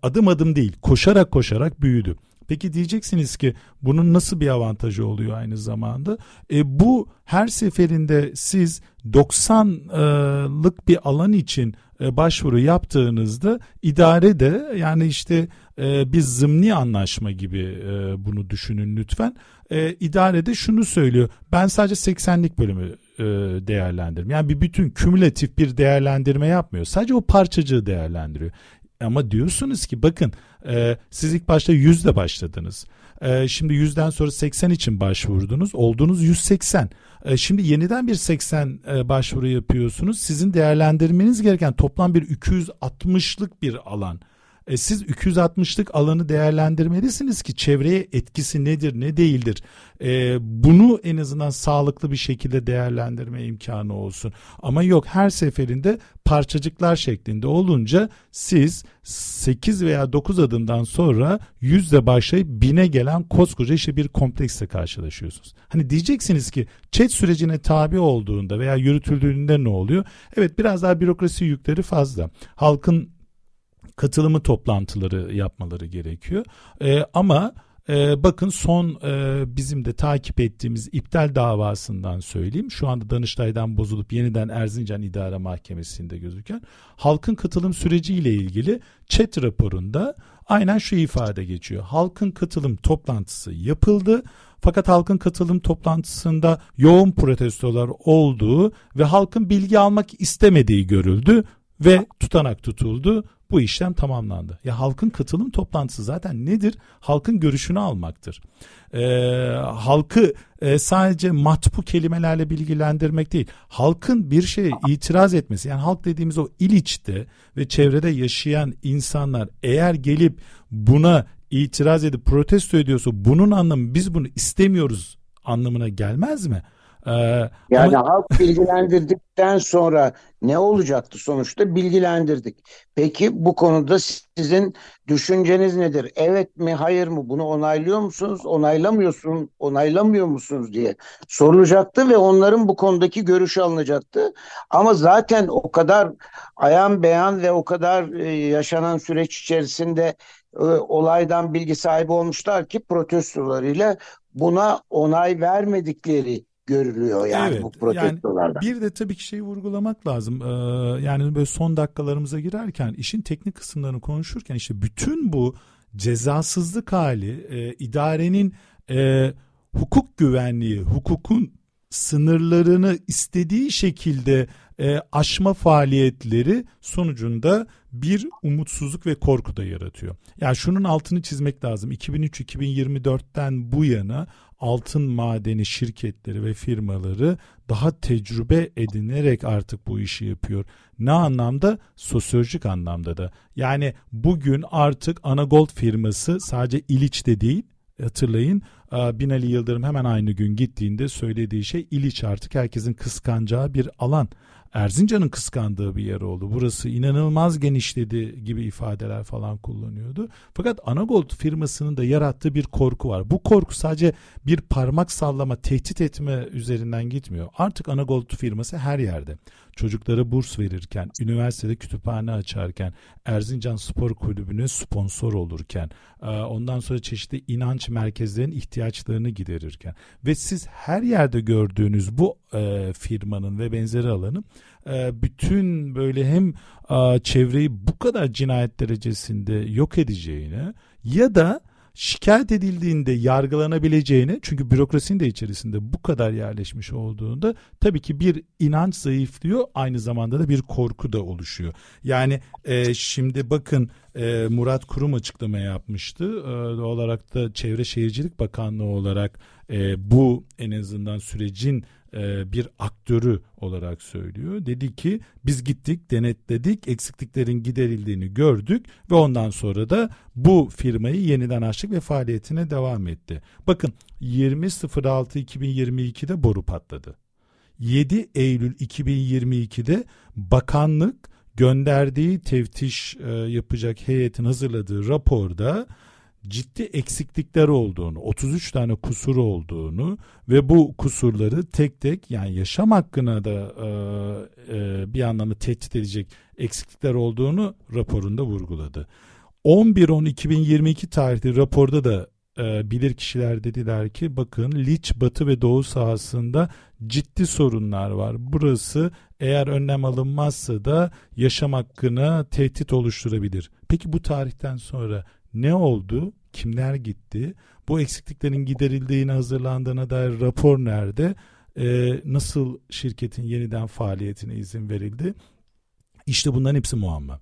adım adım değil koşarak koşarak büyüdü. Peki diyeceksiniz ki bunun nasıl bir avantajı oluyor aynı zamanda? E, bu her seferinde siz 90'lık bir alan için e, başvuru yaptığınızda idare de yani işte e, bir zımni anlaşma gibi e, bunu düşünün lütfen. İdare de şunu söylüyor. Ben sadece 80'lik bölümü değerlendirme. Yani bir bütün kümülatif bir değerlendirme yapmıyor. Sadece o parçacığı değerlendiriyor. Ama diyorsunuz ki bakın e, siz ilk başta yüzde başladınız. E, şimdi yüzden sonra 80 için başvurdunuz. Oldunuz 180. E, şimdi yeniden bir 80 e, başvuru yapıyorsunuz. Sizin değerlendirmeniz gereken toplam bir 260'lık bir alan. E, siz 260'lık alanı değerlendirmelisiniz ki çevreye etkisi nedir ne değildir. E, bunu en azından sağlıklı bir şekilde değerlendirme imkanı olsun. Ama yok her seferinde parçacıklar şeklinde olunca siz 8 veya 9 adımdan sonra yüzde başlayıp bine gelen koskoca işte bir kompleksle karşılaşıyorsunuz. Hani diyeceksiniz ki chat sürecine tabi olduğunda veya yürütüldüğünde ne oluyor? Evet biraz daha bürokrasi yükleri fazla. Halkın katılımı toplantıları yapmaları gerekiyor. E, ama e, bakın son e, bizim de takip ettiğimiz iptal davasından söyleyeyim. Şu anda Danıştay'dan bozulup yeniden Erzincan İdare Mahkemesi'nde gözüken halkın katılım süreciyle ilgili chat raporunda aynen şu ifade geçiyor. Halkın katılım toplantısı yapıldı. Fakat halkın katılım toplantısında yoğun protestolar olduğu ve halkın bilgi almak istemediği görüldü ve tutanak tutuldu bu işlem tamamlandı. Ya halkın katılım toplantısı zaten nedir? Halkın görüşünü almaktır. Ee, halkı e, sadece matbu kelimelerle bilgilendirmek değil. Halkın bir şeye itiraz etmesi yani halk dediğimiz o İliç'te ve çevrede yaşayan insanlar eğer gelip buna itiraz edip protesto ediyorsa bunun anlamı biz bunu istemiyoruz anlamına gelmez mi? Ee, yani ama... halk bilgilendirdikten sonra ne olacaktı sonuçta bilgilendirdik. Peki bu konuda sizin düşünceniz nedir? Evet mi hayır mı bunu onaylıyor musunuz? Onaylamıyorsun, onaylamıyor musunuz diye sorulacaktı ve onların bu konudaki görüşü alınacaktı. Ama zaten o kadar ayan beyan ve o kadar e, yaşanan süreç içerisinde e, olaydan bilgi sahibi olmuşlar ki protestolarıyla buna onay vermedikleri görülüyor yani evet, bu protestolarda. Yani bir de tabii ki şeyi vurgulamak lazım. Ee, yani böyle son dakikalarımıza girerken işin teknik kısımlarını konuşurken işte bütün bu cezasızlık hali e, idarenin e, hukuk güvenliği, hukukun sınırlarını istediği şekilde e, aşma faaliyetleri sonucunda bir umutsuzluk ve korku da yaratıyor. Yani şunun altını çizmek lazım. 2003-2024'ten bu yana altın madeni şirketleri ve firmaları daha tecrübe edinerek artık bu işi yapıyor. Ne anlamda? Sosyolojik anlamda da. Yani bugün artık Anagold firması sadece İliç'te değil hatırlayın Binali Yıldırım hemen aynı gün gittiğinde söylediği şey İliç artık herkesin kıskanacağı bir alan. Erzincan'ın kıskandığı bir yer oldu. Burası inanılmaz genişledi gibi ifadeler falan kullanıyordu. Fakat Anagold firmasının da yarattığı bir korku var. Bu korku sadece bir parmak sallama, tehdit etme üzerinden gitmiyor. Artık Anagold firması her yerde çocuklara burs verirken, üniversitede kütüphane açarken, Erzincan Spor Kulübü'ne sponsor olurken, e, ondan sonra çeşitli inanç merkezlerinin ihtiyaçlarını giderirken ve siz her yerde gördüğünüz bu e, firmanın ve benzeri alanı e, bütün böyle hem çevreyi bu kadar cinayet derecesinde yok edeceğine ya da şikayet edildiğinde yargılanabileceğini çünkü bürokrasinin de içerisinde bu kadar yerleşmiş olduğunda tabii ki bir inanç zayıflıyor aynı zamanda da bir korku da oluşuyor. Yani e, şimdi bakın e, Murat Kurum açıklama yapmıştı. E, olarak da Çevre Şehircilik Bakanlığı olarak e, bu en azından sürecin e, bir aktörü olarak söylüyor. Dedi ki biz gittik denetledik eksikliklerin giderildiğini gördük ve ondan sonra da bu firmayı yeniden açtık ve faaliyetine devam etti. Bakın 20.06.2022'de boru patladı. 7 Eylül 2022'de bakanlık gönderdiği teftiş e, yapacak heyetin hazırladığı raporda ciddi eksiklikler olduğunu, 33 tane kusur olduğunu ve bu kusurları tek tek yani yaşam hakkına da e, e, bir anlamda tehdit edecek eksiklikler olduğunu raporunda vurguladı. 11-10-2022 tarihli raporda da e, bilir kişiler dediler ki bakın Liç batı ve doğu sahasında ciddi sorunlar var. Burası eğer önlem alınmazsa da yaşam hakkına tehdit oluşturabilir. Peki bu tarihten sonra ne oldu? Kimler gitti? Bu eksikliklerin giderildiğine hazırlandığına dair rapor nerede? Ee, nasıl şirketin yeniden faaliyetine izin verildi? İşte bunların hepsi muamma.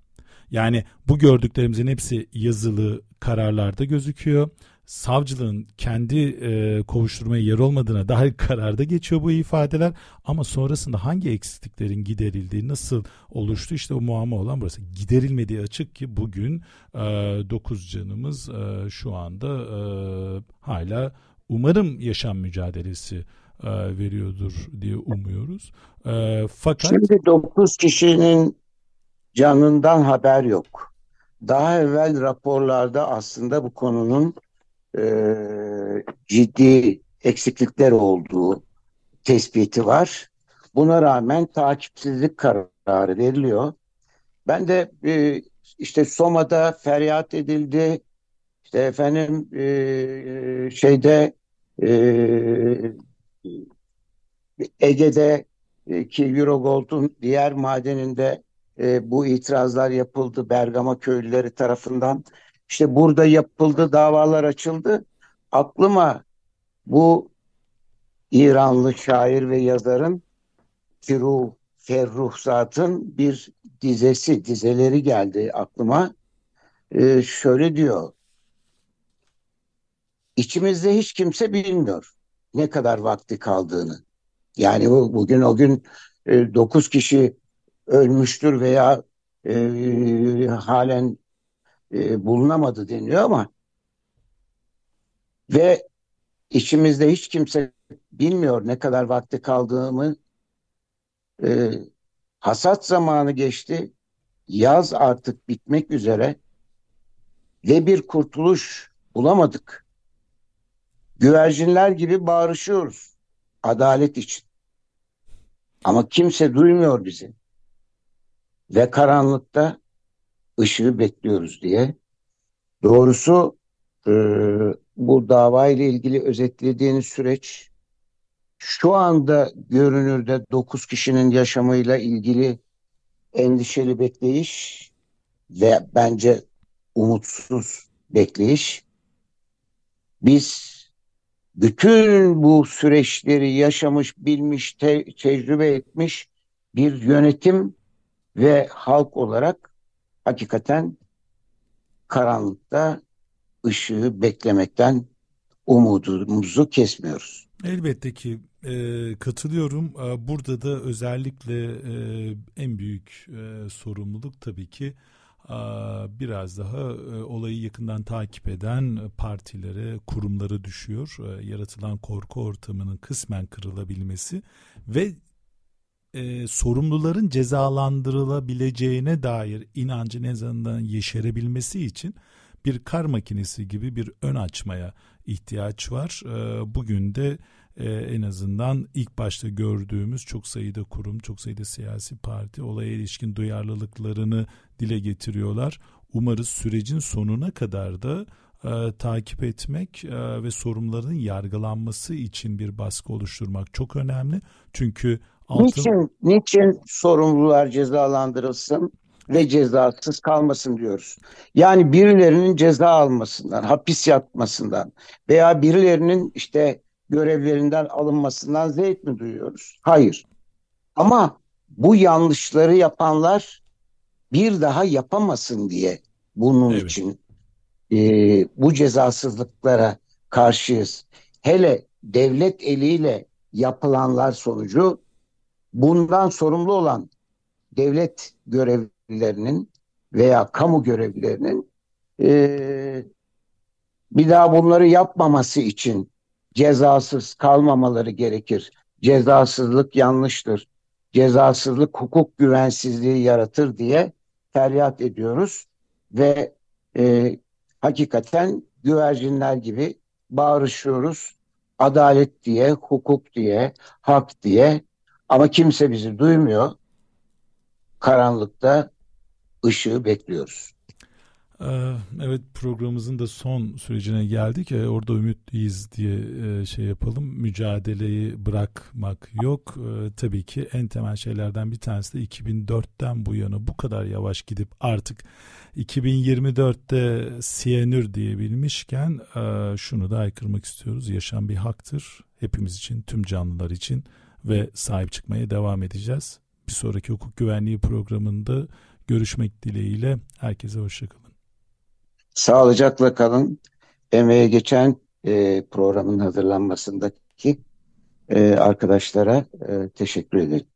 Yani bu gördüklerimizin hepsi yazılı kararlarda gözüküyor. Savcılığın kendi e, kovuşturmaya yer olmadığına dair kararda geçiyor bu ifadeler. Ama sonrasında hangi eksikliklerin giderildiği, nasıl oluştu işte o muamma olan burası. Giderilmediği açık ki bugün e, 9 canımız e, şu anda e, hala umarım yaşam mücadelesi e, veriyordur diye umuyoruz. E, fakat Şimdi 9 kişinin canından haber yok. Daha evvel raporlarda aslında bu konunun e, ciddi eksiklikler olduğu tespiti var. Buna rağmen takipsizlik kararı veriliyor. Ben de e, işte Soma'da feryat edildi. İşte efendim e, şeyde Ege'de ki Eurogold'un diğer madeninde bu itirazlar yapıldı Bergama köylüleri tarafından. İşte burada yapıldı, davalar açıldı. Aklıma bu İranlı şair ve yazarın Firuh Ferruhzat'ın bir dizesi, dizeleri geldi aklıma. Ee, şöyle diyor. İçimizde hiç kimse bilmiyor ne kadar vakti kaldığını. Yani bu, bugün o gün e, 9 kişi ölmüştür veya e, halen e, bulunamadı deniyor ama ve içimizde hiç kimse bilmiyor ne kadar vakti kaldığımı. E, hasat zamanı geçti. Yaz artık bitmek üzere ve bir kurtuluş bulamadık. Güvercinler gibi bağırışıyoruz adalet için. Ama kimse duymuyor bizi. Ve karanlıkta ışığı bekliyoruz diye. Doğrusu e, bu dava ile ilgili özetlediğiniz süreç şu anda görünürde 9 kişinin yaşamıyla ilgili endişeli bekleyiş ve bence umutsuz bekleyiş. Biz bütün bu süreçleri yaşamış, bilmiş, te tecrübe etmiş bir yönetim ve halk olarak hakikaten karanlıkta ışığı beklemekten umudumuzu kesmiyoruz. Elbette ki e, katılıyorum. E, burada da özellikle e, en büyük e, sorumluluk tabii ki e, biraz daha e, olayı yakından takip eden partilere, kurumlara düşüyor. Yaratılan korku ortamının kısmen kırılabilmesi ve e, sorumluların cezalandırılabileceğine dair inancın en azından yeşerebilmesi için bir kar makinesi gibi bir ön açmaya ihtiyaç var. E, bugün de e, en azından ilk başta gördüğümüz çok sayıda kurum, çok sayıda siyasi parti olaya ilişkin duyarlılıklarını dile getiriyorlar. Umarız sürecin sonuna kadar da e, takip etmek e, ve sorumluların yargılanması için bir baskı oluşturmak çok önemli. Çünkü Altın... Niçin, niçin sorumlular cezalandırılsın ve cezasız kalmasın diyoruz. Yani birilerinin ceza almasından, hapis yatmasından veya birilerinin işte görevlerinden alınmasından zevk mi duyuyoruz? Hayır. Ama bu yanlışları yapanlar bir daha yapamasın diye bunun evet. için e, bu cezasızlıklara karşıyız. Hele devlet eliyle yapılanlar sonucu bundan sorumlu olan devlet görevlilerinin veya kamu görevlilerinin e, bir daha bunları yapmaması için cezasız kalmamaları gerekir. Cezasızlık yanlıştır. Cezasızlık hukuk güvensizliği yaratır diye feryat ediyoruz ve e, hakikaten güvercinler gibi bağırışıyoruz. Adalet diye, hukuk diye, hak diye ama kimse bizi duymuyor. Karanlıkta ışığı bekliyoruz. Ee, evet programımızın da son sürecine geldik. Orada ümitliyiz diye e, şey yapalım. Mücadeleyi bırakmak yok. Ee, tabii ki en temel şeylerden bir tanesi de 2004'ten bu yana bu kadar yavaş gidip artık 2024'te siyanür diyebilmişken e, şunu da aykırmak istiyoruz. Yaşam bir haktır. Hepimiz için, tüm canlılar için ve sahip çıkmaya devam edeceğiz. Bir sonraki hukuk güvenliği programında görüşmek dileğiyle herkese hoşçakalın. Sağlıcakla kalın. Emeğe geçen e, programın hazırlanmasındaki e, arkadaşlara e, teşekkür ederim.